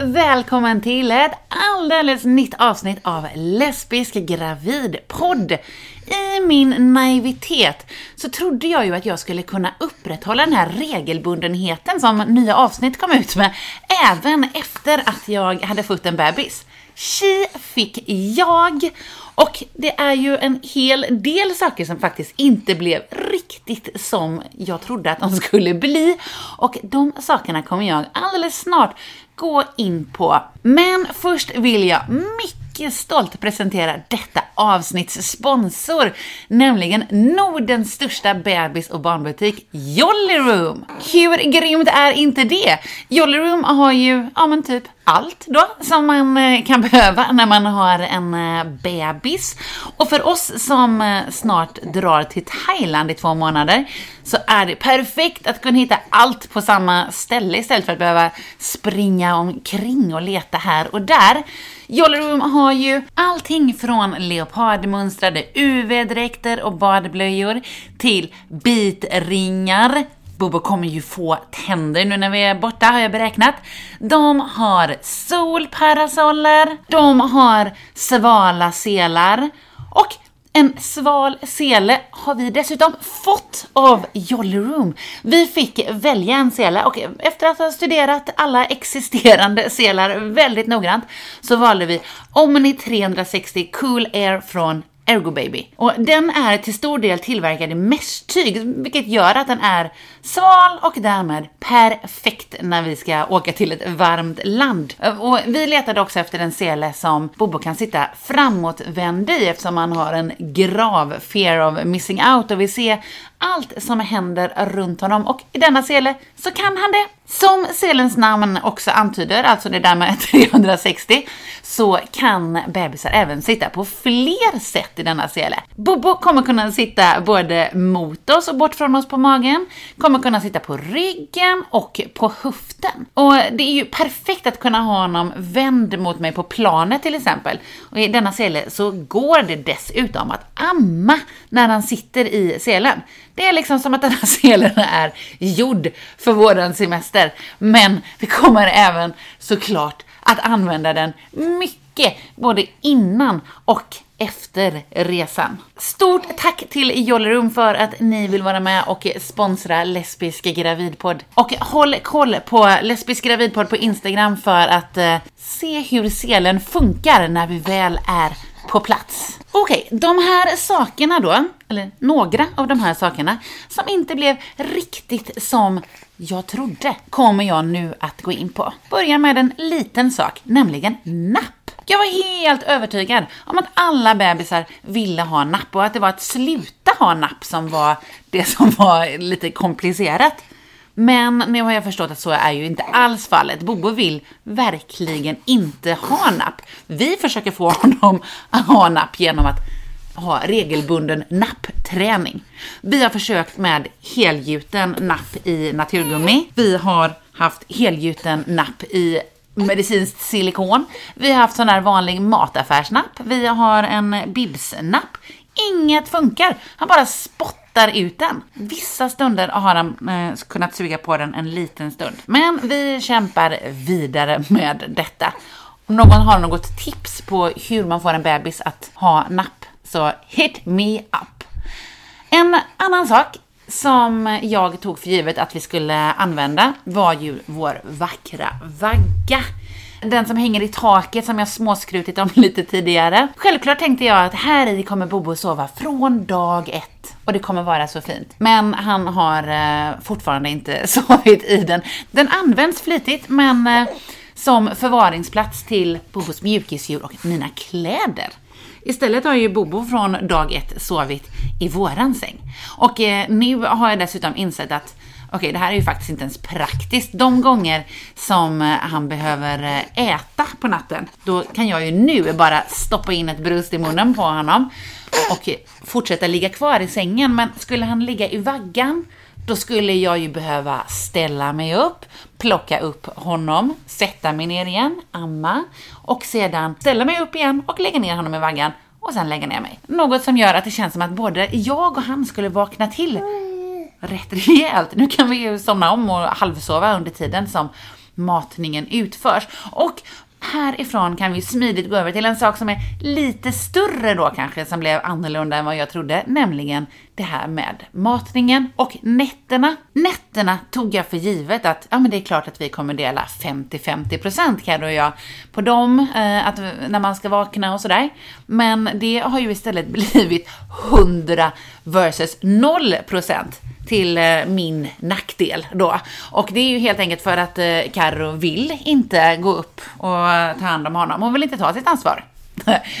Välkommen till ett alldeles nytt avsnitt av Lesbisk gravidpodd. I min naivitet så trodde jag ju att jag skulle kunna upprätthålla den här regelbundenheten som nya avsnitt kom ut med, även efter att jag hade fått en bebis. Tji fick jag! Och det är ju en hel del saker som faktiskt inte blev riktigt som jag trodde att de skulle bli. Och de sakerna kommer jag alldeles snart gå in på. Men först vill jag mycket stolt presentera detta avsnitts sponsor, nämligen Nordens största bebis och barnbutik, Jollyroom! Hur grymt är inte det? Jollyroom har ju, ja men typ allt då som man eh, kan behöva när man har en eh, bebis. Och för oss som eh, snart drar till Thailand i två månader så är det perfekt att kunna hitta allt på samma ställe istället för att behöva springa omkring och leta här och där. Jollyroom har ju allting från leopardmönstrade UV-dräkter och badblöjor till bitringar, Bobo kommer ju få tänder nu när vi är borta har jag beräknat. De har solparasoller, de har svala selar och en sval sele har vi dessutom fått av Jolly Room. Vi fick välja en sele och efter att ha studerat alla existerande selar väldigt noggrant så valde vi Omni 360 Cool Air från Ergo Baby. Och den är till stor del tillverkad i mesh-tyg, vilket gör att den är sval och därmed perfekt när vi ska åka till ett varmt land. Och vi letade också efter en sele som Bobo kan sitta framåtvänd i eftersom han har en grav fear of missing out och vill se allt som händer runt honom och i denna sele så kan han det. Som selens namn också antyder, alltså det där med 360, så kan bebisar även sitta på fler sätt i denna sele. Bobo kommer kunna sitta både mot oss och bort från oss på magen, kommer kunna sitta på ryggen och på höften. Och det är ju perfekt att kunna ha honom vänd mot mig på planet till exempel. Och i denna sele så går det dessutom att amma när han sitter i selen. Det är liksom som att den här selen är gjord för våran semester. Men vi kommer även såklart att använda den mycket, både innan och efter resan. Stort tack till Jollerum för att ni vill vara med och sponsra Lesbisk gravidpodd. Och håll koll på Lesbisk gravidpodd på Instagram för att eh, se hur selen funkar när vi väl är på plats. Okej, okay, de här sakerna då, eller några av de här sakerna, som inte blev riktigt som jag trodde, kommer jag nu att gå in på. Börjar med en liten sak, nämligen napp. Jag var helt övertygad om att alla bebisar ville ha napp och att det var att sluta ha napp som var det som var lite komplicerat. Men nu har jag förstått att så är ju inte alls fallet. Bobo vill verkligen inte ha napp. Vi försöker få honom att ha napp genom att ha regelbunden nappträning. Vi har försökt med helgjuten napp i naturgummi. Vi har haft helgjuten napp i medicinskt silikon. Vi har haft sån här vanlig mataffärsnapp. Vi har en bibsnapp. Inget funkar. Han bara spottar ut den. Vissa stunder har han eh, kunnat suga på den en liten stund. Men vi kämpar vidare med detta. Om någon har något tips på hur man får en bebis att ha napp, så hit me up. En annan sak som jag tog för givet att vi skulle använda var ju vår vackra vagga. Den som hänger i taket som jag småskrutit om lite tidigare. Självklart tänkte jag att här i kommer Bobo sova från dag ett och det kommer vara så fint. Men han har eh, fortfarande inte sovit i den. Den används flitigt men eh, som förvaringsplats till Bobos mjukisdjur och mina kläder. Istället har ju Bobo från dag ett sovit i våran säng. Och eh, nu har jag dessutom insett att okej, det här är ju faktiskt inte ens praktiskt. De gånger som eh, han behöver eh, äta på natten, då kan jag ju nu bara stoppa in ett bröst i munnen på honom och fortsätta ligga kvar i sängen. Men skulle han ligga i vaggan då skulle jag ju behöva ställa mig upp, plocka upp honom, sätta mig ner igen, amma och sedan ställa mig upp igen och lägga ner honom i vaggan och sen lägga ner mig. Något som gör att det känns som att både jag och han skulle vakna till rätt rejält. Nu kan vi ju somna om och halvsova under tiden som matningen utförs. Och härifrån kan vi smidigt gå över till en sak som är lite större då kanske, som blev annorlunda än vad jag trodde, nämligen det här med matningen och nätterna. Nätterna tog jag för givet att, ja men det är klart att vi kommer dela 50-50% Carro och jag på dem, eh, att, när man ska vakna och sådär. Men det har ju istället blivit 100 versus 0% till eh, min nackdel då. Och det är ju helt enkelt för att eh, Carro vill inte gå upp och ta hand om honom. Hon vill inte ta sitt ansvar.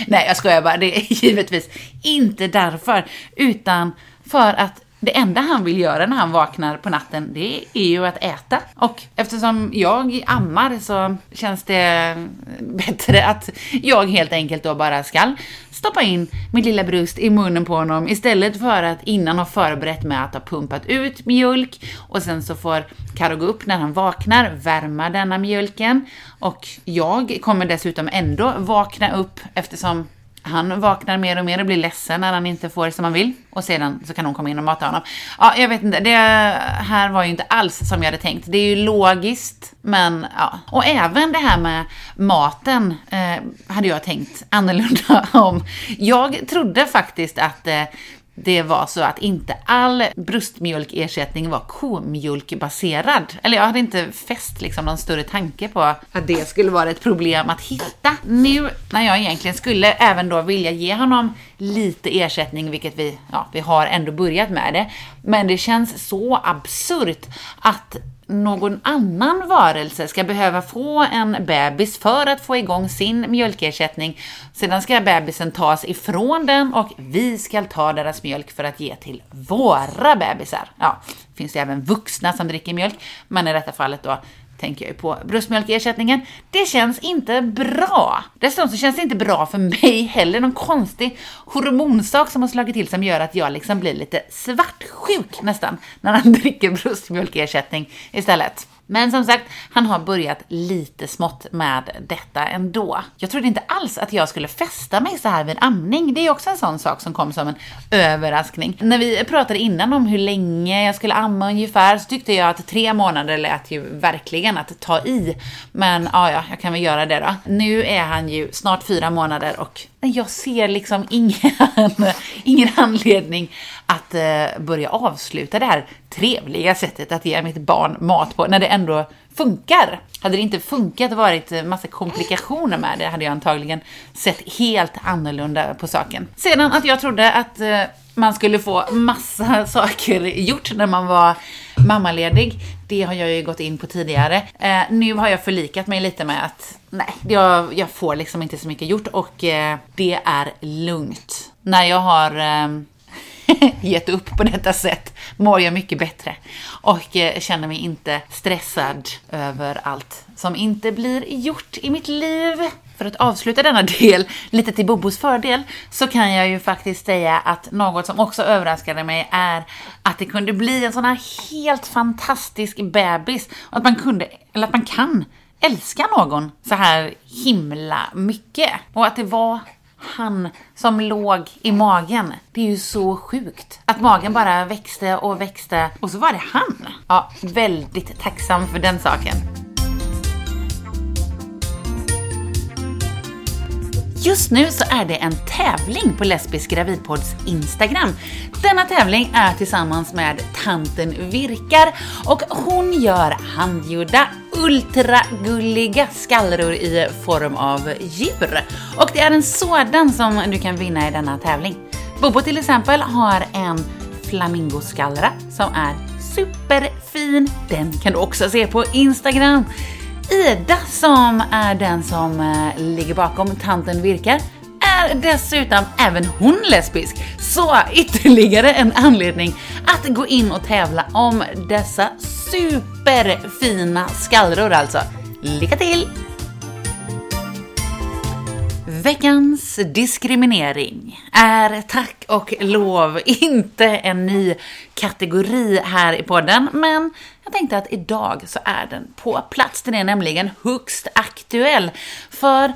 Nej, jag skojar bara. Det är givetvis inte därför, utan för att det enda han vill göra när han vaknar på natten, det är ju att äta. Och eftersom jag ammar så känns det bättre att jag helt enkelt då bara skall stoppa in min lilla bröst i munnen på honom istället för att innan ha förberett med att ha pumpat ut mjölk och sen så får Karo gå upp när han vaknar, värma denna mjölken och jag kommer dessutom ändå vakna upp eftersom han vaknar mer och mer och blir ledsen när han inte får som han vill. Och sedan så kan hon komma in och mata honom. Ja, jag vet inte. Det här var ju inte alls som jag hade tänkt. Det är ju logiskt, men ja. Och även det här med maten eh, hade jag tänkt annorlunda om. Jag trodde faktiskt att eh, det var så att inte all bröstmjölkersättning var komjölkbaserad. Eller jag hade inte fäst liksom någon större tanke på att det skulle vara ett problem att hitta. Nu när jag egentligen skulle även då vilja ge honom lite ersättning, vilket vi, ja, vi har ändå börjat med det. Men det känns så absurt att någon annan varelse ska behöva få en bebis för att få igång sin mjölkersättning. Sedan ska bebisen tas ifrån den och vi ska ta deras mjölk för att ge till våra bebisar. Ja, det finns ju även vuxna som dricker mjölk, men i detta fallet då tänker jag ju på bröstmjölkersättningen. Det känns inte bra. Dessutom så känns det inte bra för mig heller. Någon konstig hormonsak som har slagit till som gör att jag liksom blir lite svartsjuk nästan när han dricker bröstmjölkersättning istället. Men som sagt, han har börjat lite smått med detta ändå. Jag trodde inte alls att jag skulle fästa mig så här vid amning. Det är också en sån sak som kom som en överraskning. När vi pratade innan om hur länge jag skulle amma ungefär så tyckte jag att tre månader lät ju verkligen att ta i. Men ja, ja, jag kan väl göra det då. Nu är han ju snart fyra månader och jag ser liksom ingen, ingen anledning att eh, börja avsluta det här trevliga sättet att ge mitt barn mat på, när det ändå funkar. Hade det inte funkat och varit eh, massa komplikationer med det, hade jag antagligen sett helt annorlunda på saken. Sedan att jag trodde att eh, man skulle få massa saker gjort när man var mammaledig. Det har jag ju gått in på tidigare. Eh, nu har jag förlikat mig lite med att nej, jag, jag får liksom inte så mycket gjort och eh, det är lugnt. När jag har eh, gett upp på detta sätt mår jag mycket bättre och eh, känner mig inte stressad över allt som inte blir gjort i mitt liv. För att avsluta denna del lite till Bobos fördel så kan jag ju faktiskt säga att något som också överraskade mig är att det kunde bli en sån här helt fantastisk bebis. Att man kunde, eller att man kan älska någon så här himla mycket. Och att det var han som låg i magen. Det är ju så sjukt. Att magen bara växte och växte och så var det han. Ja, väldigt tacksam för den saken. Just nu så är det en tävling på Lesbisk gravidpods Instagram. Denna tävling är tillsammans med tanten Virkar och hon gör handgjorda ultragulliga skallror i form av djur. Och det är en sådan som du kan vinna i denna tävling. Bobo till exempel har en flamingoskallra som är superfin. Den kan du också se på Instagram. Ida, som är den som eh, ligger bakom Tanten Virkar, är dessutom även hon lesbisk. Så ytterligare en anledning att gå in och tävla om dessa superfina skallror alltså. Lycka till! Veckans diskriminering är tack och lov inte en ny kategori här i podden, men Jag tänkte att idag så är den på plats. Den är nämligen högst aktuell. För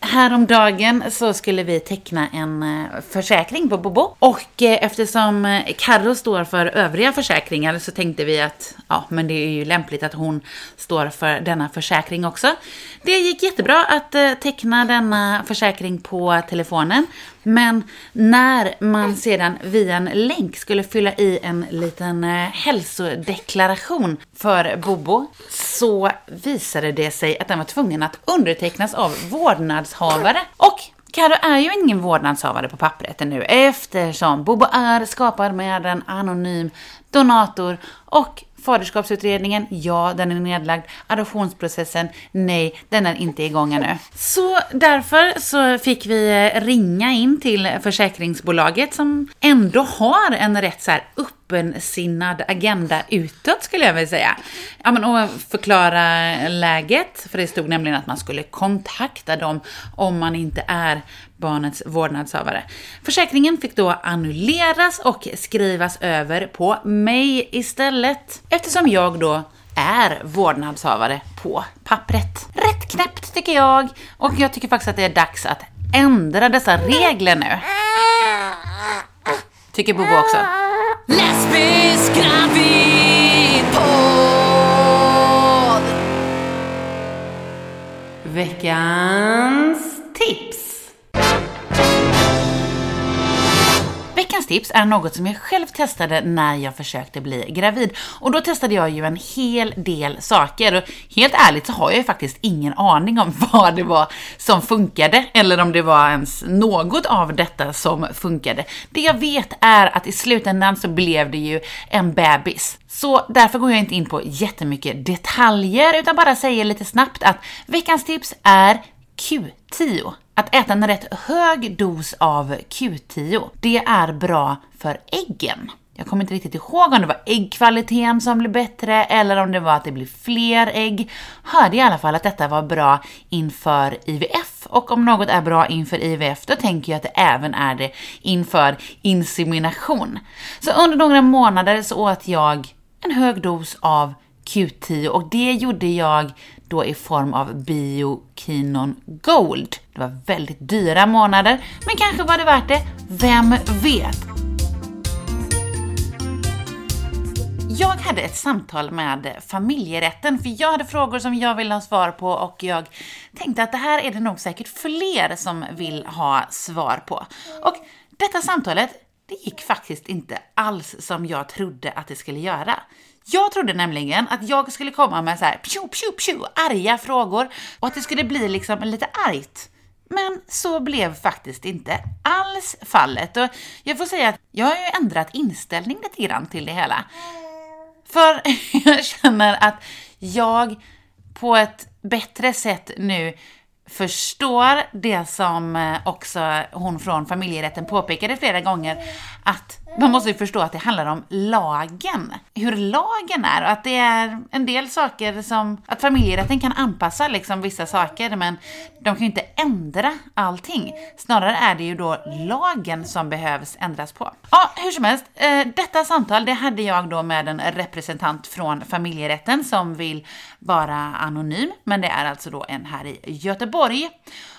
häromdagen så skulle vi teckna en eh, försäkring på Bobo. Och eh, eftersom Carro står för övriga försäkringar så tänkte vi att ja, men det är ju lämpligt att hon står för denna försäkring också. Det gick jättebra att eh, teckna denna försäkring på telefonen. Men när man sedan via en länk skulle fylla i en liten hälsodeklaration för Bobo så visade det sig att den var tvungen att undertecknas av vårdnadshavare. Och Karo är ju ingen vårdnadshavare på pappret ännu eftersom Bobo är skapad med en anonym donator och Faderskapsutredningen, ja, den är nedlagd. Adoptionsprocessen, nej, den är inte igång ännu. Så därför så fick vi eh, ringa in till försäkringsbolaget som ändå har en rätt så här öppensinnad agenda utåt skulle jag vilja säga. Ja, men och förklara läget, för det stod nämligen att man skulle kontakta dem om man inte är barnets vårdnadshavare. Försäkringen fick då annulleras och skrivas över på mig istället, eftersom jag då är vårdnadshavare på pappret. Rätt knäppt tycker jag, och jag tycker faktiskt att det är dags att ändra dessa regler nu. Tycker Bobo också. Lesbisk gravidpodd! Veckans tips. Veckans tips är något som jag själv testade när jag försökte bli gravid. Och då testade jag ju en hel del saker. Och helt ärligt så har jag ju faktiskt ingen aning om vad det var som funkade, eller om det var ens något av detta som funkade. Det jag vet är att i slutändan så blev det ju en bebis. Så därför går jag inte in på jättemycket detaljer, utan bara säger lite snabbt att veckans tips är Q10. Att äta en rätt hög dos av Q10, det är bra för äggen. Jag kommer inte riktigt ihåg om det var äggkvaliteten som blev bättre eller om det var att det blev fler ägg. Hörde i alla fall att detta var bra inför IVF och om något är bra inför IVF då tänker jag att det även är det inför insemination. Så under några månader så åt jag en hög dos av Q10 och det gjorde jag då i form av Biokinon Gold. Det var väldigt dyra månader, men kanske var det värt det, vem vet? Jag hade ett samtal med familjerätten, för jag hade frågor som jag ville ha svar på och jag tänkte att det här är det nog säkert fler som vill ha svar på. Och detta samtalet, det gick faktiskt inte alls som jag trodde att det skulle göra. Jag trodde nämligen att jag skulle komma med så här pju, pju, pju, arga frågor och att det skulle bli liksom lite argt. Men så blev faktiskt inte alls fallet och jag får säga att jag har ju ändrat inställning lite grann till det hela. För jag känner att jag på ett bättre sätt nu förstår det som eh, också hon från familjerätten påpekade flera gånger, att man måste ju förstå att det handlar om lagen. Hur lagen är och att det är en del saker som, att familjerätten kan anpassa liksom vissa saker men de kan ju inte ändra allting. Snarare är det ju då lagen som behövs ändras på. Ja, hur som helst, eh, detta samtal det hade jag då med en representant från familjerätten som vill vara anonym, men det är alltså då en här i Göteborg.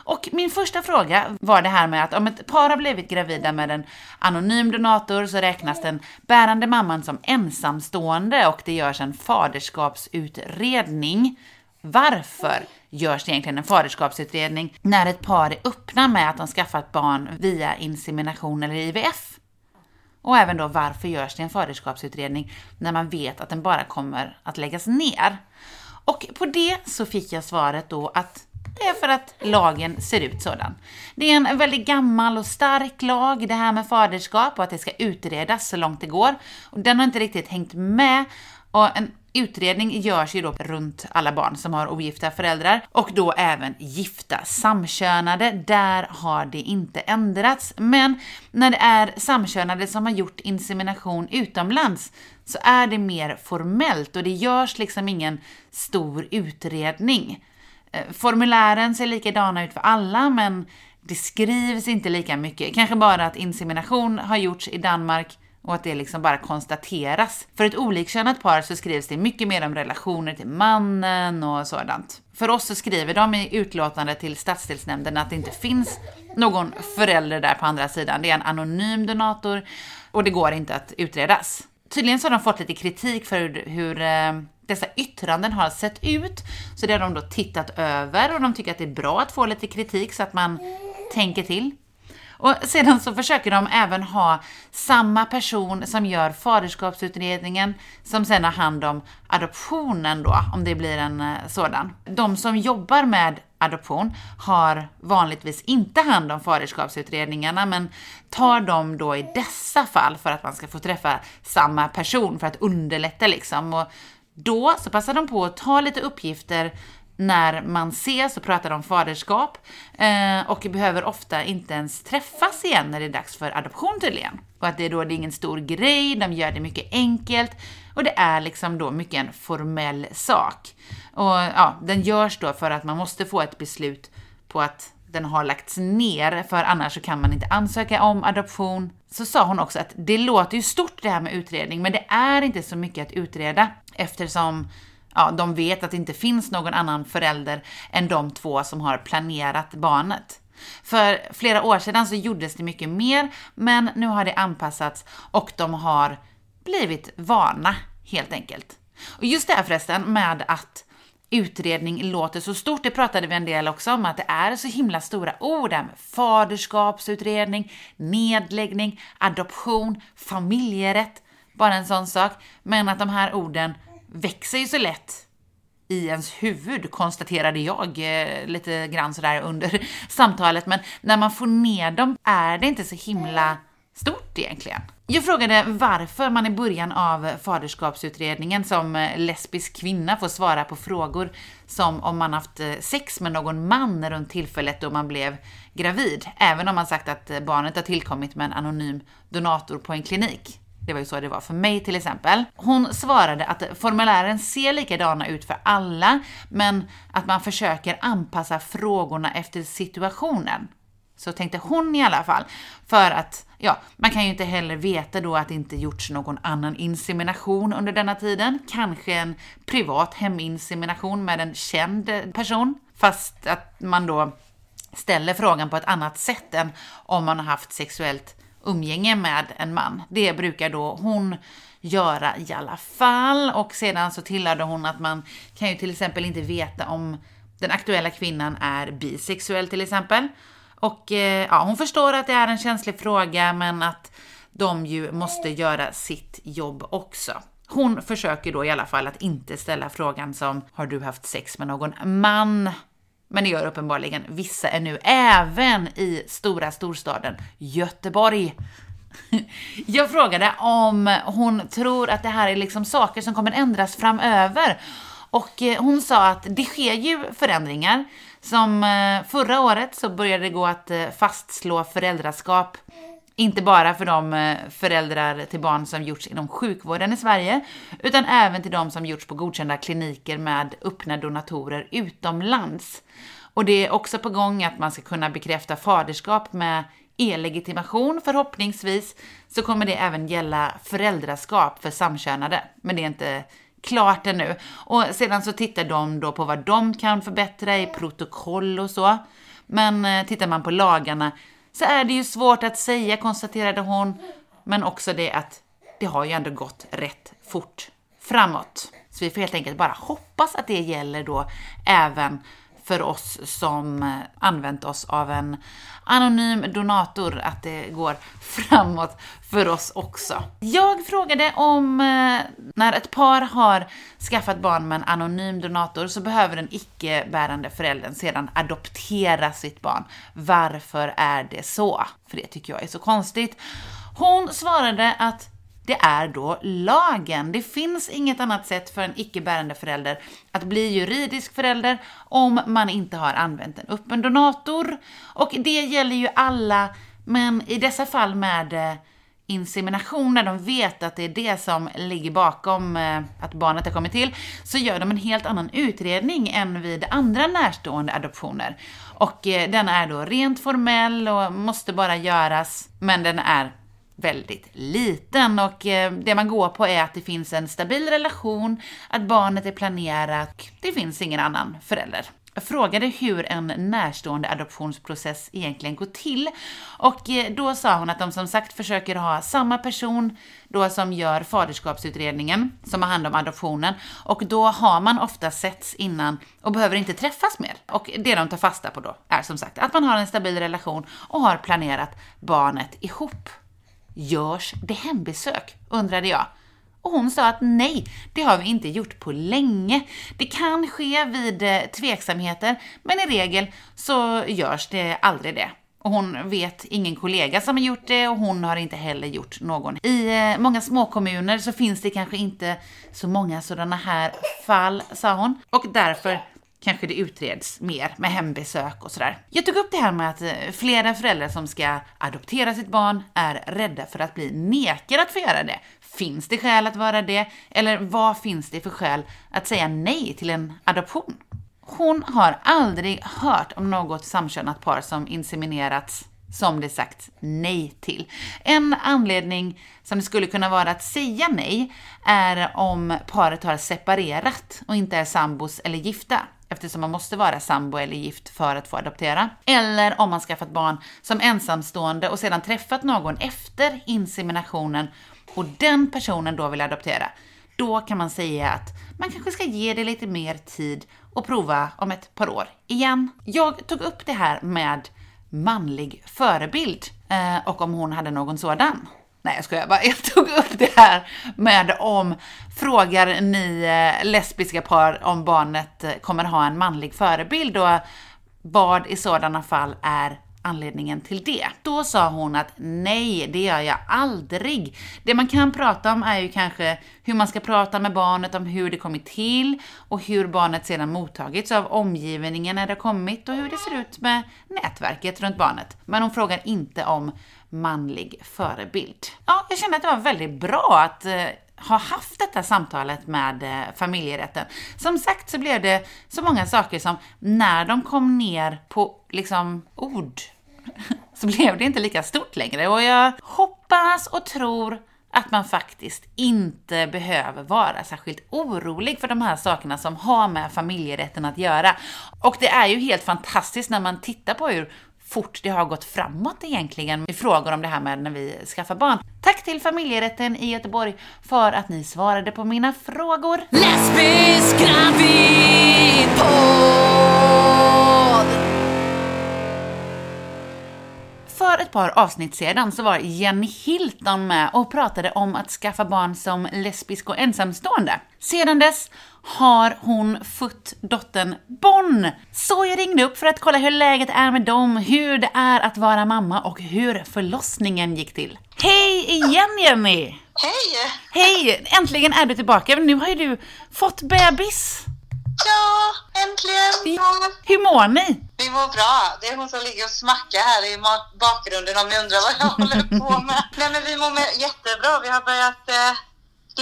Och min första fråga var det här med att om ett par har blivit gravida med en anonym donator så räknas den bärande mamman som ensamstående och det görs en faderskapsutredning. Varför görs det egentligen en faderskapsutredning när ett par är öppna med att de skaffat barn via insemination eller IVF? Och även då varför görs det en faderskapsutredning när man vet att den bara kommer att läggas ner? Och på det så fick jag svaret då att det är för att lagen ser ut sådan. Det är en väldigt gammal och stark lag, det här med faderskap och att det ska utredas så långt det går. Och den har inte riktigt hängt med. Och en utredning görs ju då runt alla barn som har ogifta föräldrar och då även gifta samkönade. Där har det inte ändrats. Men när det är samkönade som har gjort insemination utomlands så är det mer formellt och det görs liksom ingen stor utredning. Eh, formulären ser likadana ut för alla, men det skrivs inte lika mycket. Kanske bara att insemination har gjorts i Danmark och att det liksom bara konstateras. För ett olikkönat par så skrivs det mycket mer om relationer till mannen och sådant. För oss så skriver de i utlåtande till stadsdelsnämnden att det inte finns någon förälder där på andra sidan. Det är en anonym donator och det går inte att utredas. Tydligen så har de fått lite kritik för hur, hur eh, dessa yttranden har sett ut. Så det har de då tittat över och de tycker att det är bra att få lite kritik så att man tänker till. Och sedan så försöker de även ha samma person som gör faderskapsutredningen som sen har hand om adoptionen då, om det blir en eh, sådan. De som jobbar med adoption har vanligtvis inte hand om faderskapsutredningarna men tar dem då i dessa fall för att man ska få träffa samma person för att underlätta liksom. Och då så passar de på att ta lite uppgifter när man ses och pratar om faderskap eh, och behöver ofta inte ens träffas igen när det är dags för adoption tydligen. Och att det är då det är ingen stor grej, de gör det mycket enkelt och det är liksom då mycket en formell sak. Och ja, den görs då för att man måste få ett beslut på att den har lagts ner, för annars så kan man inte ansöka om adoption. Så sa hon också att det låter ju stort det här med utredning, men det är inte så mycket att utreda eftersom ja, de vet att det inte finns någon annan förälder än de två som har planerat barnet. För flera år sedan så gjordes det mycket mer, men nu har det anpassats och de har blivit vana helt enkelt. Och just det här förresten med att utredning låter så stort, det pratade vi en del också om, att det är så himla stora ord där med faderskapsutredning, nedläggning, adoption, familjerätt, bara en sån sak. Men att de här orden växer ju så lätt i ens huvud, konstaterade jag eh, lite grann sådär under samtalet. Men när man får ner dem är det inte så himla stort egentligen. Jag frågade varför man i början av faderskapsutredningen som eh, lesbisk kvinna får svara på frågor som om man haft eh, sex med någon man runt tillfället då man blev gravid, även om man sagt att barnet har tillkommit med en anonym donator på en klinik. Det var ju så det var för mig till exempel. Hon svarade att formulären ser likadana ut för alla, men att man försöker anpassa frågorna efter situationen. Så tänkte hon i alla fall. För att, ja, man kan ju inte heller veta då att det inte gjorts någon annan insemination under denna tiden. Kanske en privat heminsemination med en känd person. Fast att man då ställer frågan på ett annat sätt än om man har haft sexuellt umgänge med en man. Det brukar då hon göra i alla fall och sedan så tillade hon att man kan ju till exempel inte veta om den aktuella kvinnan är bisexuell till exempel. Och eh, ja, hon förstår att det är en känslig fråga men att de ju måste göra sitt jobb också. Hon försöker då i alla fall att inte ställa frågan som “Har du haft sex med någon man?” Men det gör uppenbarligen vissa ännu, även i stora storstaden Göteborg. Jag frågade om hon tror att det här är liksom saker som kommer ändras framöver. Och eh, hon sa att det sker ju förändringar. Som eh, förra året så började det gå att eh, fastslå föräldraskap inte bara för de eh, föräldrar till barn som gjorts inom sjukvården i Sverige, utan även till de som gjorts på godkända kliniker med öppna donatorer utomlands. Och det är också på gång att man ska kunna bekräfta faderskap med e-legitimation förhoppningsvis, så kommer det även gälla föräldraskap för samkönade. Men det är inte klart ännu. Och sedan så tittar de då på vad de kan förbättra i protokoll och så. Men eh, tittar man på lagarna så är det ju svårt att säga, konstaterade hon. Men också det att det har ju ändå gått rätt fort framåt. Så vi får helt enkelt bara hoppas att det gäller då även för oss som eh, använt oss av en anonym donator, att det går framåt för oss också. Jag frågade om eh, när ett par har skaffat barn med en anonym donator så behöver den icke-bärande föräldern sedan adoptera sitt barn. Varför är det så? För det tycker jag är så konstigt. Hon svarade att det är då lagen. Det finns inget annat sätt för en icke-bärande förälder att bli juridisk förälder om man inte har använt en öppen donator. Och det gäller ju alla, men i dessa fall med eh, insemination, när de vet att det är det som ligger bakom eh, att barnet har kommit till, så gör de en helt annan utredning än vid andra närstående adoptioner. Och eh, den är då rent formell och måste bara göras, men den är väldigt liten och eh, det man går på är att det finns en stabil relation, att barnet är planerat, det finns ingen annan förälder. Jag frågade hur en närstående adoptionsprocess egentligen går till och eh, då sa hon att de som sagt försöker ha samma person då som gör faderskapsutredningen, som har hand om adoptionen, och då har man ofta setts innan och behöver inte träffas mer. Och det de tar fasta på då är som sagt att man har en stabil relation och har planerat barnet ihop. Görs det hembesök? undrade jag. Och hon sa att nej, det har vi inte gjort på länge. Det kan ske vid eh, tveksamheter, men i regel så görs det aldrig det. Och hon vet ingen kollega som har gjort det och hon har inte heller gjort någon. I eh, många småkommuner så finns det kanske inte så många sådana här fall, sa hon. Och därför kanske det utreds mer med hembesök och sådär. Jag tog upp det här med att eh, flera föräldrar som ska adoptera sitt barn är rädda för att bli nekade att få göra det. Finns det skäl att vara det? Eller vad finns det för skäl att säga nej till en adoption? Hon har aldrig hört om något samkönat par som inseminerats som det sagt nej till. En anledning som det skulle kunna vara att säga nej är om paret har separerat och inte är sambos eller gifta eftersom man måste vara sambo eller gift för att få adoptera. Eller om man skaffat barn som ensamstående och sedan träffat någon efter inseminationen och den personen då vill adoptera. Då kan man säga att man kanske ska ge det lite mer tid och prova om ett par år igen. Jag tog upp det här med manlig förebild eh, och om hon hade någon sådan. Nej jag skojar. Bara, jag tog upp det här med om, frågar ni eh, lesbiska par om barnet eh, kommer ha en manlig förebild och vad i sådana fall är anledningen till det. Då sa hon att nej, det gör jag aldrig. Det man kan prata om är ju kanske hur man ska prata med barnet om hur det kommit till och hur barnet sedan mottagits av omgivningen när det kommit och hur det ser ut med nätverket runt barnet. Men hon frågar inte om manlig förebild. Ja, jag kände att det var väldigt bra att har ha haft detta samtalet med eh, familjerätten. Som sagt så blev det så många saker som när de kom ner på liksom ord så blev det inte lika stort längre och jag hoppas och tror att man faktiskt inte behöver vara särskilt orolig för de här sakerna som har med familjerätten att göra. Och det är ju helt fantastiskt när man tittar på hur fort det har gått framåt egentligen i frågor om det här med när vi skaffar barn. Tack till familjerätten i Göteborg för att ni svarade på mina frågor. Lesbisk gravid För ett par avsnitt sedan så var Jenny Hilton med och pratade om att skaffa barn som lesbisk och ensamstående. Sedan dess har hon fött dottern Bonn. Så jag ringde upp för att kolla hur läget är med dem, hur det är att vara mamma och hur förlossningen gick till. Hej igen Jenny! Hej! Hej! Äntligen är du tillbaka, men nu har ju du fått bebis. Ja, äntligen! Hur mår ni? Vi mår bra. Det är hon som ligger och smackar här i bakgrunden om ni undrar vad jag håller på med. Nej men vi mår med jättebra. Vi har börjat eh,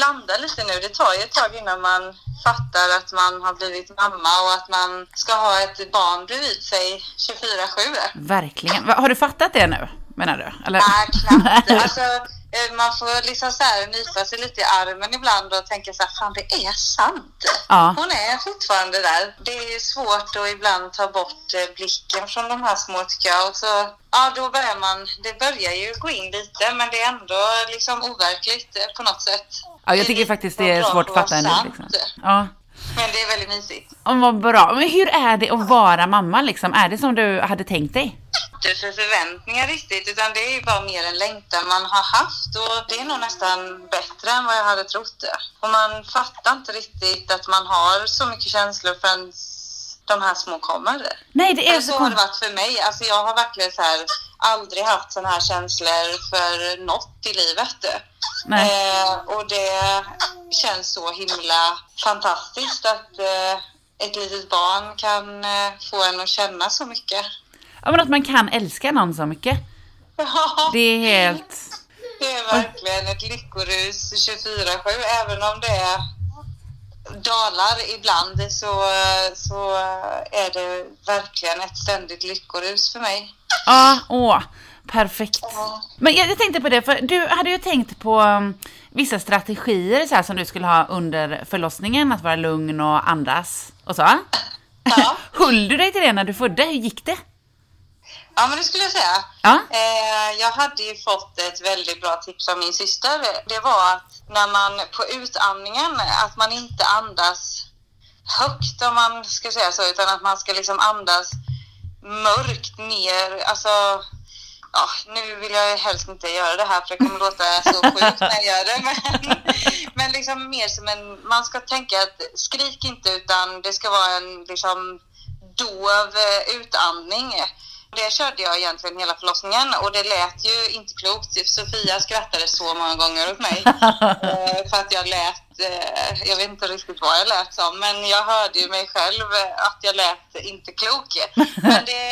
landa lite nu. Det tar ju ett tag innan man fattar att man har blivit mamma och att man ska ha ett barn bredvid sig 24-7. Verkligen. Har du fattat det nu, menar du? Eller? Nej, knappt. Alltså, man får liksom så här nypa sig lite i armen ibland och tänka så här, fan det är sant. Ja. Hon är fortfarande där. Det är svårt att ibland ta bort eh, blicken från de här små tycker jag. Och så, ja, då börjar man, det börjar ju gå in lite men det är ändå liksom overkligt eh, på något sätt. Ja, jag tycker faktiskt det är svårt att fatta ändå. Liksom. Ja. Men det är väldigt mysigt. Ja, vad bra. Men hur är det att vara mamma liksom? Är det som du hade tänkt dig? inte för förväntningar riktigt utan det är ju bara mer en längtan man har haft och det är nog nästan bättre än vad jag hade trott det. Och man fattar inte riktigt att man har så mycket känslor förrän de här små kommer. Nej, det är så, så har det varit för mig. Alltså jag har verkligen så här aldrig haft sådana här känslor för något i livet. Eh, och det känns så himla fantastiskt att eh, ett litet barn kan eh, få en att känna så mycket. Ja, men att man kan älska någon så mycket. Ja. Det är helt... Det är verkligen ett lyckorus 24-7, även om det är dalar ibland så, så är det verkligen ett ständigt lyckorus för mig. Ja, åh. Perfekt. Men jag, jag, tänkte på det, för du hade ju tänkt på um, vissa strategier så här, som du skulle ha under förlossningen, att vara lugn och andas och så. Ja. Höll du dig till det när du födde? Hur gick det? Ja, men det skulle jag säga. Ja? Eh, jag hade ju fått ett väldigt bra tips av min syster. Det var att när man på utandningen, att man inte andas högt om man ska säga så, utan att man ska liksom andas mörkt ner. Alltså, ja, nu vill jag helst inte göra det här för det kommer låta så sjukt när jag gör det. Men, men liksom mer som en, man ska tänka att skrik inte utan det ska vara en liksom dov utandning. Det körde jag egentligen hela förlossningen och det lät ju inte klokt. Sofia skrattade så många gånger åt mig eh, för att jag lät, eh, jag vet inte riktigt vad jag lät som, men jag hörde ju mig själv att jag lät inte klok. Men det,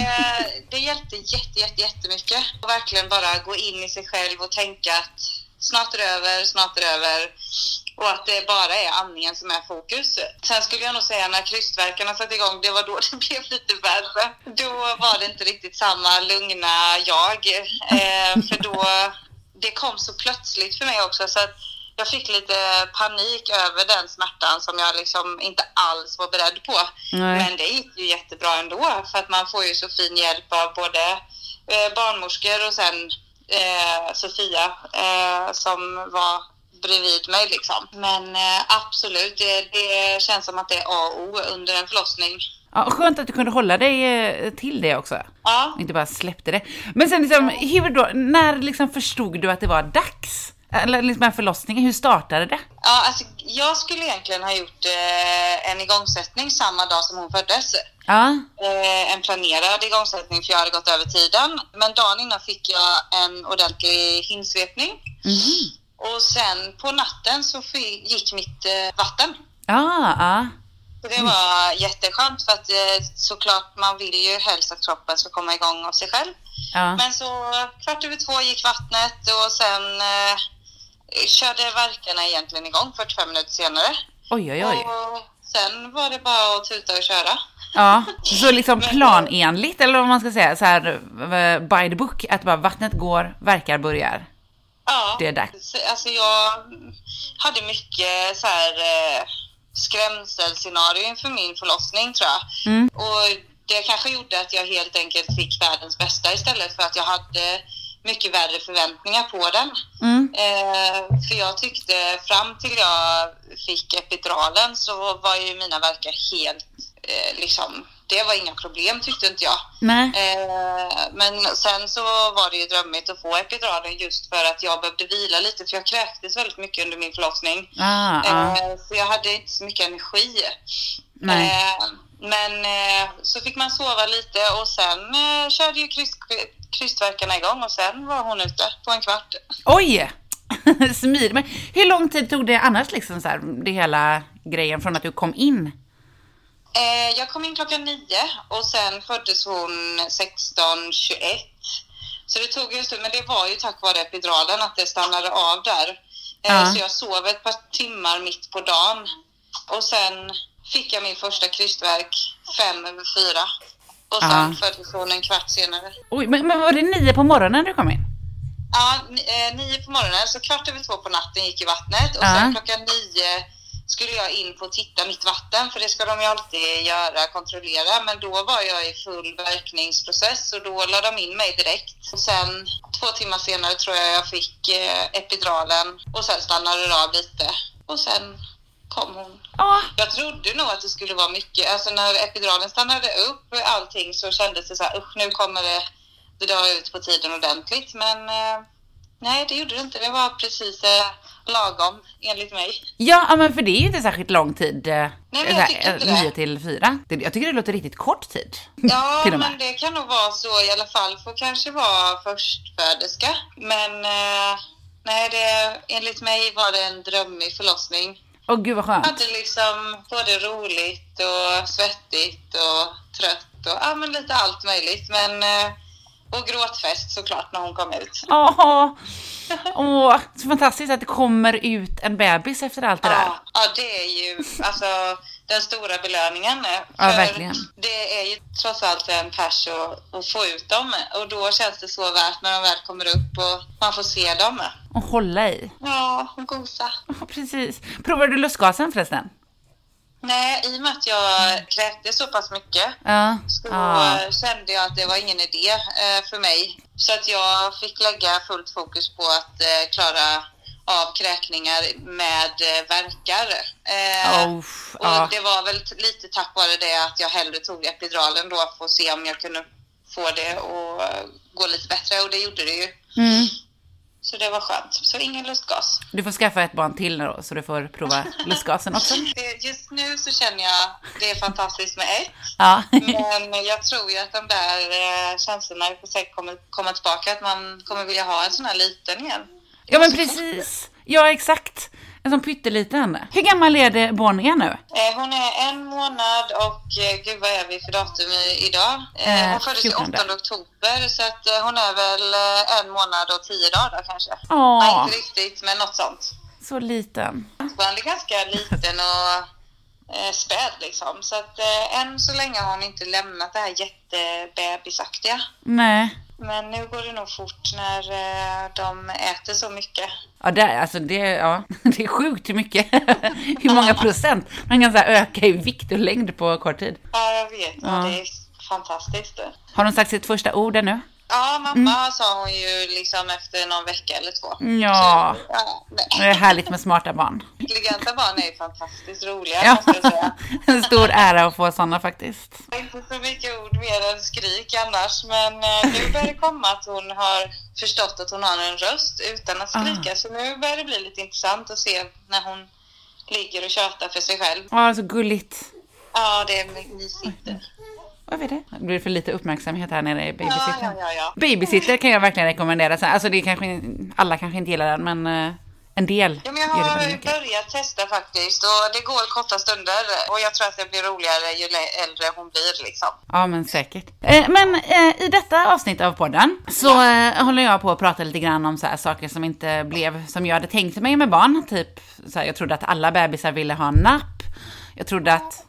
det hjälpte jätte, jätte, jättemycket. Och verkligen bara gå in i sig själv och tänka att snart är det över, snart är det över och att det bara är andningen som är fokus. Sen skulle jag nog säga när krystvärkarna satte igång, det var då det blev lite värre. Då var det inte riktigt samma lugna jag. Eh, för då, det kom så plötsligt för mig också så att jag fick lite panik över den smärtan som jag liksom inte alls var beredd på. Nej. Men det gick ju jättebra ändå för att man får ju så fin hjälp av både eh, barnmorskor och sen eh, Sofia eh, som var bredvid mig liksom. Men eh, absolut, det, det, känns som att det är A och O under en förlossning. Ja, skönt att du kunde hålla dig eh, till det också. Ja. Inte bara släppte det. Men sen liksom, hur då, när liksom förstod du att det var dags? Eller liksom förlossningen, hur startade det? Ja, alltså, jag skulle egentligen ha gjort eh, en igångsättning samma dag som hon föddes. Ja. Eh, en planerad igångsättning för jag hade gått över tiden. Men dagen innan fick jag en ordentlig hinsvepning. Mm. Och sen på natten så gick mitt eh, vatten. Ah, ah. Så det var jätteskönt för att eh, såklart man vill ju helst att kroppen ska komma igång av sig själv. Ja. Men så kvart över två gick vattnet och sen eh, körde verkarna egentligen igång 45 minuter senare. Oj, oj, oj. Och sen var det bara att tuta och köra. Ja, så liksom planenligt eller vad man ska säga, så här eh, by the book, att bara vattnet går, verkar börjar. Ja, det är dags. Alltså jag hade mycket så här eh, skrämselscenario inför min förlossning tror jag. Mm. Och det kanske gjorde att jag helt enkelt fick världens bästa istället för att jag hade mycket värre förväntningar på den. Mm. Eh, för jag tyckte fram till jag fick epiduralen så var ju mina verkar helt eh, liksom det var inga problem tyckte inte jag. Eh, men sen så var det ju drömmigt att få epiduralen just för att jag behövde vila lite för jag kräktes väldigt mycket under min förlossning. Ah, ah. eh. Så jag hade inte så mycket energi. Eh, men eh, så fick man sova lite och sen eh, körde ju kryst, krystverkarna igång och sen var hon ute på en kvart. Oj! Smidigt. Men hur lång tid tog det annars liksom så här, det hela grejen från att du kom in? Eh, jag kom in klockan nio och sen föddes hon 16.21. Så det tog en stund, men det var ju tack vare epiduralen att det stannade av där. Eh, ja. Så jag sov ett par timmar mitt på dagen och sen fick jag min första krystverk fem över fyra. Och sen ja. föddes hon en kvart senare. Oj, men, men var det nio på morgonen du kom in? Ja, eh, nio på morgonen, så kvart över två på natten gick i vattnet och ja. sen klockan nio skulle jag in på och titta mitt vatten, för det ska de ju alltid göra, kontrollera. Men då var jag i full verkningsprocess och då lade de in mig direkt. Och sen två timmar senare tror jag jag fick eh, epiduralen och sen stannade det av lite. Och sen kom hon. Ah. Jag trodde nog att det skulle vara mycket, alltså när epiduralen stannade upp allting så kändes det så här, usch nu kommer det, det drar ut på tiden ordentligt. Men eh, nej, det gjorde det inte. Det var precis eh, lagom, enligt mig. Ja, men för det är ju inte särskilt lång tid. Eh, Nej, men jag tycker inte det. 9 till 4. Jag tycker det låter riktigt kort tid. Ja, men det kan nog vara så i alla fall för kanske vara förstföderska. Men eh, nej, det, enligt mig var det en drömmig förlossning. Åh gud vad skönt. Jag hade liksom både roligt och svettigt och trött och ja, men lite allt möjligt. Men eh, och gråtfest såklart när hon kom ut. Åh, Åh, så fantastiskt att det kommer ut en bebis efter allt det där. Ja, ja det är ju, alltså den stora belöningen. Ja, verkligen. Det är ju trots allt en pers att, att få ut dem och då känns det så värt när de väl kommer upp och man får se dem. Och hålla i. Ja, och gosa. Precis. Provade du lustgasen förresten? Nej, i och med att jag kräktes så pass mycket ja. så ja. kände jag att det var ingen idé eh, för mig. Så att jag fick lägga fullt fokus på att eh, klara av kräkningar med eh, verkar. Oh, och ja. det var väl lite tack vare det att jag hellre tog epiduralen då för att se om jag kunde få det att gå lite bättre och det gjorde det ju. Mm. Så det var skönt. Så ingen lustgas. Du får skaffa ett barn till nu då, så du får prova lustgasen också. Just nu så känner jag det är fantastiskt med ett. Ja. Men jag tror ju att de där eh, känslorna på säkert kommer komma tillbaka. Att man kommer vilja ha en sån här liten igen. Ja men precis. Ja exakt. Sån pytteliten. Hur gammal är det Bonnier nu? Eh, hon är en månad och eh, gud vad är vi för datum idag? Eh, hon föddes den 8 oktober så att eh, hon är väl eh, en månad och tio dagar kanske. Åh. Nej, inte riktigt men något sånt. Så liten. Hon är ganska liten och eh, späd liksom. Så att eh, än så länge har hon inte lämnat det här jättebebisaktiga. Nej. Men nu går det nog fort när eh, de äter så mycket. Ja, det, alltså det, ja, det är sjukt hur mycket, hur många procent man kan så öka i vikt och längd på kort tid. Ja, jag vet. Ja. Det är fantastiskt. Har de sagt sitt första ord ännu? Ja, mamma mm. sa hon ju liksom efter någon vecka eller två. Ja, Så, ja det är härligt med smarta barn. Intelligenta barn är ju fantastiskt roliga, ja. måste jag säga. En stor ära att få sådana faktiskt. Inte så mycket ord mer än skrik annars, men eh, nu börjar det komma att hon har förstått att hon har en röst utan att skrika. Ah. Så nu börjar det bli lite intressant att se när hon ligger och tjatar för sig själv. Ja, så gulligt. Ja, det är mysigt. Vad är det? Det blir för lite uppmärksamhet här nere i babysittern. Ja, ja, ja, Babysitter kan jag verkligen rekommendera. Alltså det kanske, alla kanske inte gillar den, men eh, en del ja, men Jag har börjat testa faktiskt och det går korta stunder och jag tror att det blir roligare ju äldre hon blir liksom. Ja men säkert. Eh, men eh, i detta avsnitt av podden så håller jag på att prata lite grann om så här saker som inte blev som jag hade tänkt mig med barn. Typ så här, jag trodde att alla bebisar ville ha napp. Jag trodde att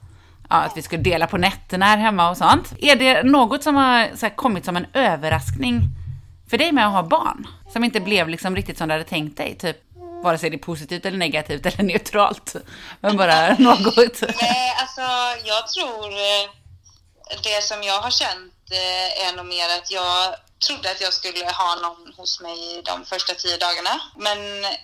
ja, att vi skulle dela på nätterna här hemma och sånt. Är det något som har här, kommit som en överraskning för dig med att ha barn? Som inte blev liksom riktigt som du hade tänkt dig? Typ vare sig det är positivt eller negativt eller neutralt. Men bara något. Nej, alltså jag tror eh, det som jag har känt eh, är nog mer att jag trodde att jag skulle ha någon hos mig de första tio dagarna. Men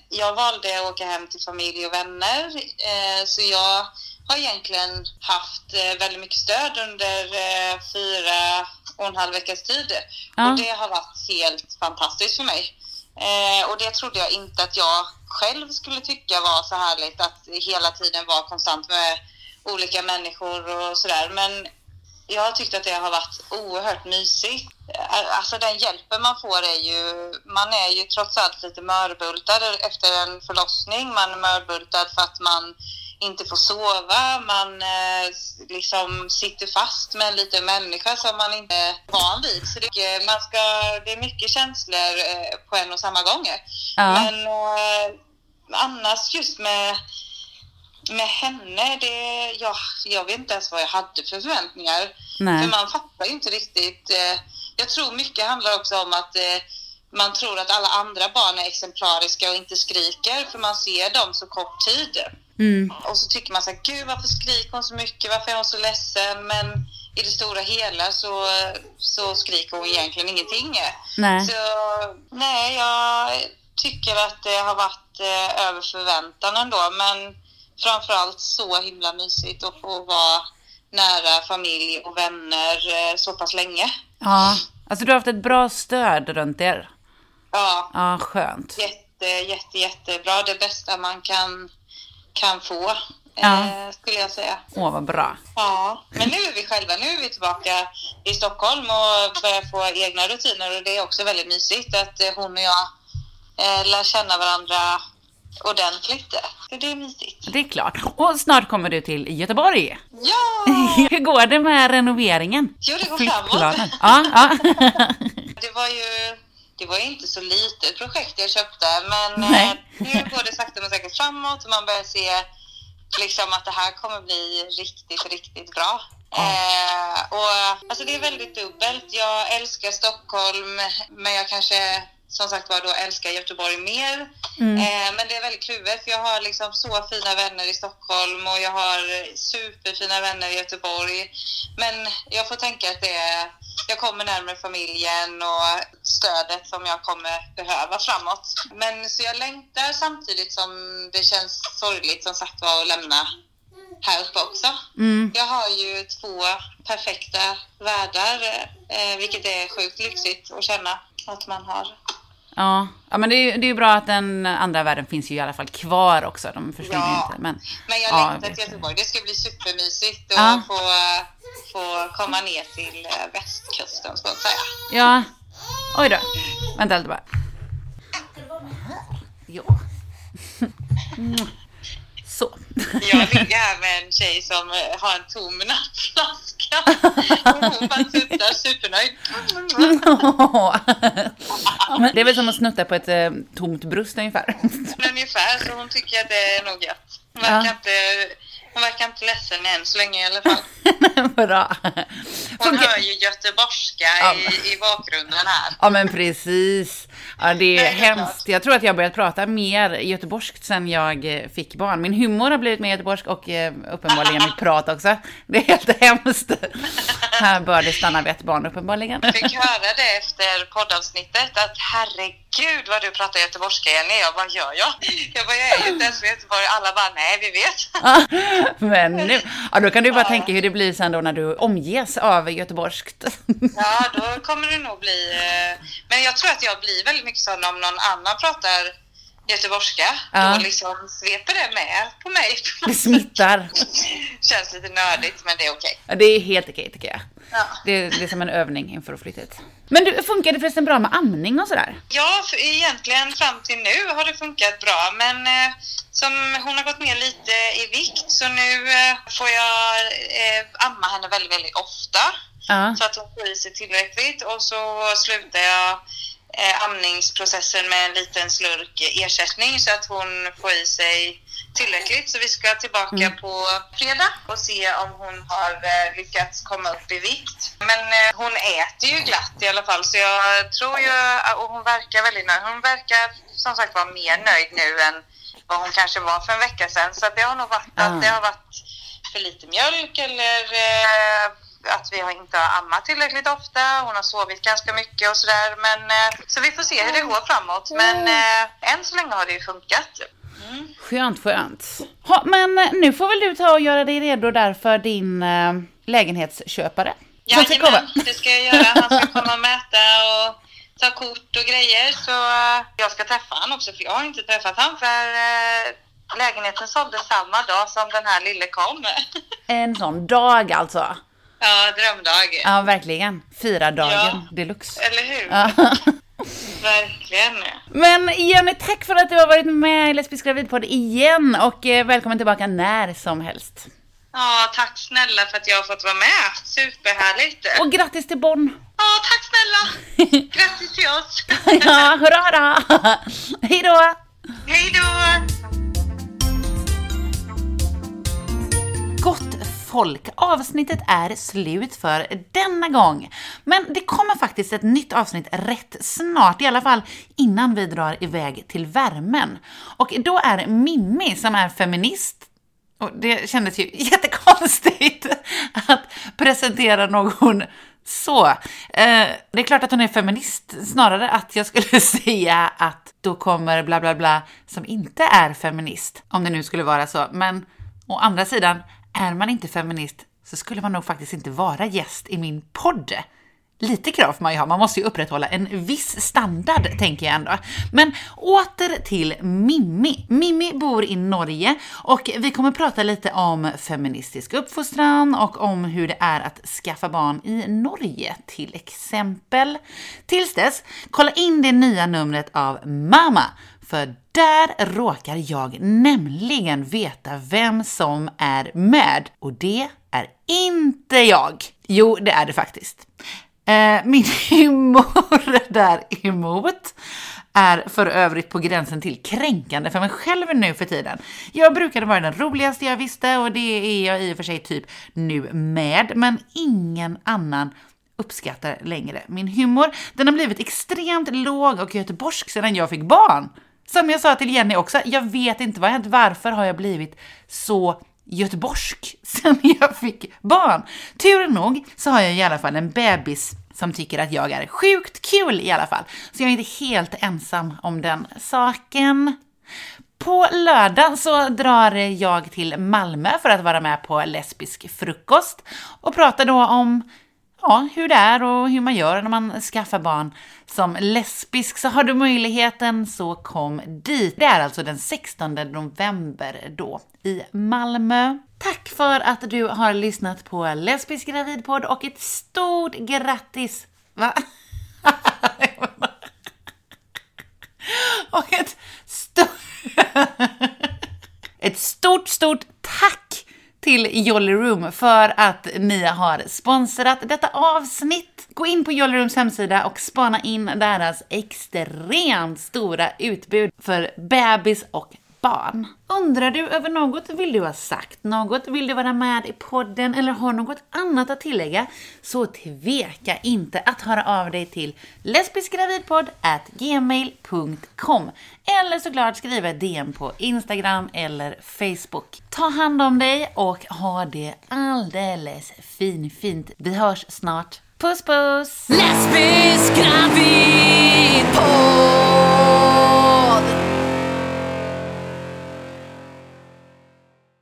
jag valde att åka hem till familj och vänner. Eh, så jag har egentligen haft eh, väldigt mycket stöd under eh, fyra och en halv veckas tid. Ja. Och det har varit helt fantastiskt för mig. Eh, och det trodde jag inte att jag själv skulle tycka var så härligt att hela tiden vara konstant med olika människor och sådär. Men jag har tyckt att det har varit oerhört mysigt. Alltså den hjälpen man får är ju, man är ju trots allt lite mörbultad efter en förlossning. Man är mörbultad för att man inte får sova, man eh, liksom sitter fast med en liten människa som man inte är van vid. Så det, man ska, det är mycket känslor eh, på en och samma gång. Ja. Men eh, annars just med med henne, det, ja, jag vet inte ens vad jag hade för förväntningar. Nej. För man fattar ju inte riktigt. Eh, jag tror mycket handlar också om att eh, man tror att alla andra barn är exemplariska och inte skriker för man ser dem så kort tid. Mm. Och så tycker man så här, gud varför skriker hon så mycket, varför är hon så ledsen? Men i det stora hela så, så skriker hon egentligen ingenting. Nej. Så nej, jag tycker att det har varit eh, över förväntan ändå. Men framförallt så himla mysigt att få vara nära familj och vänner eh, så pass länge. Ja, alltså du har haft ett bra stöd runt er. Ja. Ja, skönt. Jätte, jätte, jättebra. Det bästa man kan kan få. Ja. Eh, skulle jag säga. Åh, vad bra. Ja, men nu är vi själva. Nu är vi tillbaka i Stockholm och börjar få egna rutiner och det är också väldigt mysigt att eh, hon och jag eh, lär känna varandra ordentligt. Så det är mysigt. Det är klart. Och snart kommer du till Göteborg. Ja! Hur går det med renoveringen? Jo, det går framåt. Ja, ja. det var ju det var inte så litet projekt jag köpte men eh, nu går det sakta men säkert framåt och man börjar se liksom att det här kommer bli riktigt, riktigt bra. Eh, och, alltså det är väldigt dubbelt. Jag älskar Stockholm, men jag kanske som sagt var då älskar Göteborg mer. Mm. Eh, men det är väldigt kluvet för jag har liksom så fina vänner i Stockholm och jag har superfina vänner i Göteborg. Men jag får tänka att det är, jag kommer närmare familjen och stödet som jag kommer behöva framåt. Men så jag längtar samtidigt som det känns sorgligt som sagt var att lämna här uppe också. Mm. Jag har ju två perfekta världar, eh, vilket är sjukt lyxigt att känna att man har. Ja, ja men det är, det är ju bra att den andra världen finns ju i alla fall kvar också. De försvinner ja. inte. Men, men jag ja, längtar till Göteborg. Det ska bli supermysigt att ja. få, få komma ner till eh, västkusten så att säga. Ja. Oj då. Vänta lite bara. Ja. Så. Jag ligger här med en tjej som eh, har en tom nattflaska. Och hon bara tuttar supernöjd. det är väl som att snutta på ett eh, tomt bröst ungefär. Ungefär, så hon tycker att det är nog gött. Verkar, ja. inte, hon verkar inte ledsen än så länge i alla fall. Bra. Hon hör ju göteborgska ja. i, i bakgrunden här. Ja, men precis. Ja, det är, hemskt. Jag tror att jag har börjat prata mer göteborgskt sen jag eh, fick barn. Min humor har blivit mer göteborgsk och eh, uppenbarligen mitt prat också. Det är helt hemskt. Här bör det stanna vid ett barn uppenbarligen. Jag fick höra det efter poddavsnittet att herregud vad du pratar göteborgska Jenny. Jag bara, gör jag? Jag bara, jag är ju inte ens från Göteborg. Alla bara, nej vi vet. Men nu, ja, då kan du bara ja. tänka hur det blir sen då när du omges av göteborgskt. Ja, då kommer det nog bli... Eh, men jag tror att jag blir väldigt mycket så om någon annan pratar göteborgska. Ja. Då liksom sveper det med på mig. Det smittar. Känns lite nördigt, men det är okej. Okay. Ja, det är helt okej tycker jag. Ja. Det, är, det är som en övning inför att flytta hit. Men du, funkar det förresten bra med amning och sådär? Ja, för egentligen fram till nu har det funkat bra, men eh, som hon har gått ner lite i vikt så nu eh, får jag eh, amma henne väldigt, väldigt ofta. Ja. Så att hon får i sig tillräckligt och så slutar jag amningsprocessen med en liten slurk ersättning så att hon får i sig tillräckligt. Så vi ska tillbaka mm. på fredag och se om hon har eh, lyckats komma upp i vikt. Men eh, hon äter ju glatt i alla fall så jag tror ju, och hon verkar väldigt nöjd. Hon verkar som sagt vara mer nöjd nu än vad hon kanske var för en vecka sedan. Så det har nog varit mm. att det har varit för lite mjölk eller eh, att vi inte har ammat tillräckligt ofta. Hon har sovit ganska mycket och sådär. Men, eh, så vi får se hur det går framåt. Men eh, än så länge har det ju funkat. Mm. Skönt, skönt. Ha, men eh, nu får väl du ta och göra dig redo där för din äh, lägenhetsköpare. Jajamän, det ska jag göra. Han ska komma och mäta och ta kort och grejer. Så jag ska träffa honom också, för jag har inte träffat honom. För äh, lägenheten såldes samma dag som den här lille kom. En sån dag alltså? Ja, drömdag. Ja, verkligen. Fira dagen ja, deluxe. Eller hur? Ja. Verkligen. Men Jenny, tack för att du har varit med i Lesbisk gravidpodd igen och eh, välkommen tillbaka när som helst. Ja, tack snälla för att jag har fått vara med. Superhärligt. Och grattis till Bonn. Ja, tack snälla. grattis till oss. ja, hurra, hurra. Hej då. Hej då. Gott folk, avsnittet är slut för denna gång. Men det kommer faktiskt ett nytt avsnitt rätt snart, i alla fall innan vi drar iväg till värmen. Och då är Mimmi, som är feminist, och det kändes ju jättekonstigt att presentera någon så. Eh, det är klart att hon är feminist, snarare att jag skulle säga att då kommer bla bla bla som inte är feminist, om det nu skulle vara så. Men å andra sidan, är man inte feminist så skulle man nog faktiskt inte vara gäst i min podd. Lite krav får man ju ha, man måste ju upprätthålla en viss standard, tänker jag ändå. Men åter till Mimmi. Mimmi bor i Norge och vi kommer prata lite om feministisk uppfostran och om hur det är att skaffa barn i Norge, till exempel. Tills dess, kolla in det nya numret av Mama för där råkar jag nämligen veta vem som är med och det är inte jag. Jo, det är det faktiskt. Eh, min humor däremot är för övrigt på gränsen till kränkande för mig själv nu för tiden. Jag brukade vara den roligaste jag visste och det är jag i och för sig typ nu med, men ingen annan uppskattar längre min humor. Den har blivit extremt låg och göteborgsk sedan jag fick barn. Som jag sa till Jenny också, jag vet inte vad har hänt. Varför har jag blivit så göteborgsk sen jag fick barn? Tur nog så har jag i alla fall en bebis som tycker att jag är sjukt kul i alla fall. Så jag är inte helt ensam om den saken. På lördag så drar jag till Malmö för att vara med på lesbisk frukost och prata då om ja, hur det är och hur man gör när man skaffar barn som lesbisk. Så har du möjligheten så kom dit. Det är alltså den 16 november då i Malmö. Tack för att du har lyssnat på Lesbisk gravidpodd och ett stort grattis! Va? och ett stort... ett stort, stort tack till Jolly Room för att ni har sponsrat detta avsnitt. Gå in på Jolly Rooms hemsida och spana in deras extremt stora utbud för bebis och barn. Undrar du över något vill du ha sagt, något vill du vara med i podden eller har något annat att tillägga så tveka inte att höra av dig till lesbiskgravidpodd.gmail.com eller såklart skriva DM på Instagram eller Facebook. Ta hand om dig och ha det alldeles finfint. Vi hörs snart. Puss puss! Lesbisk gravidpodd!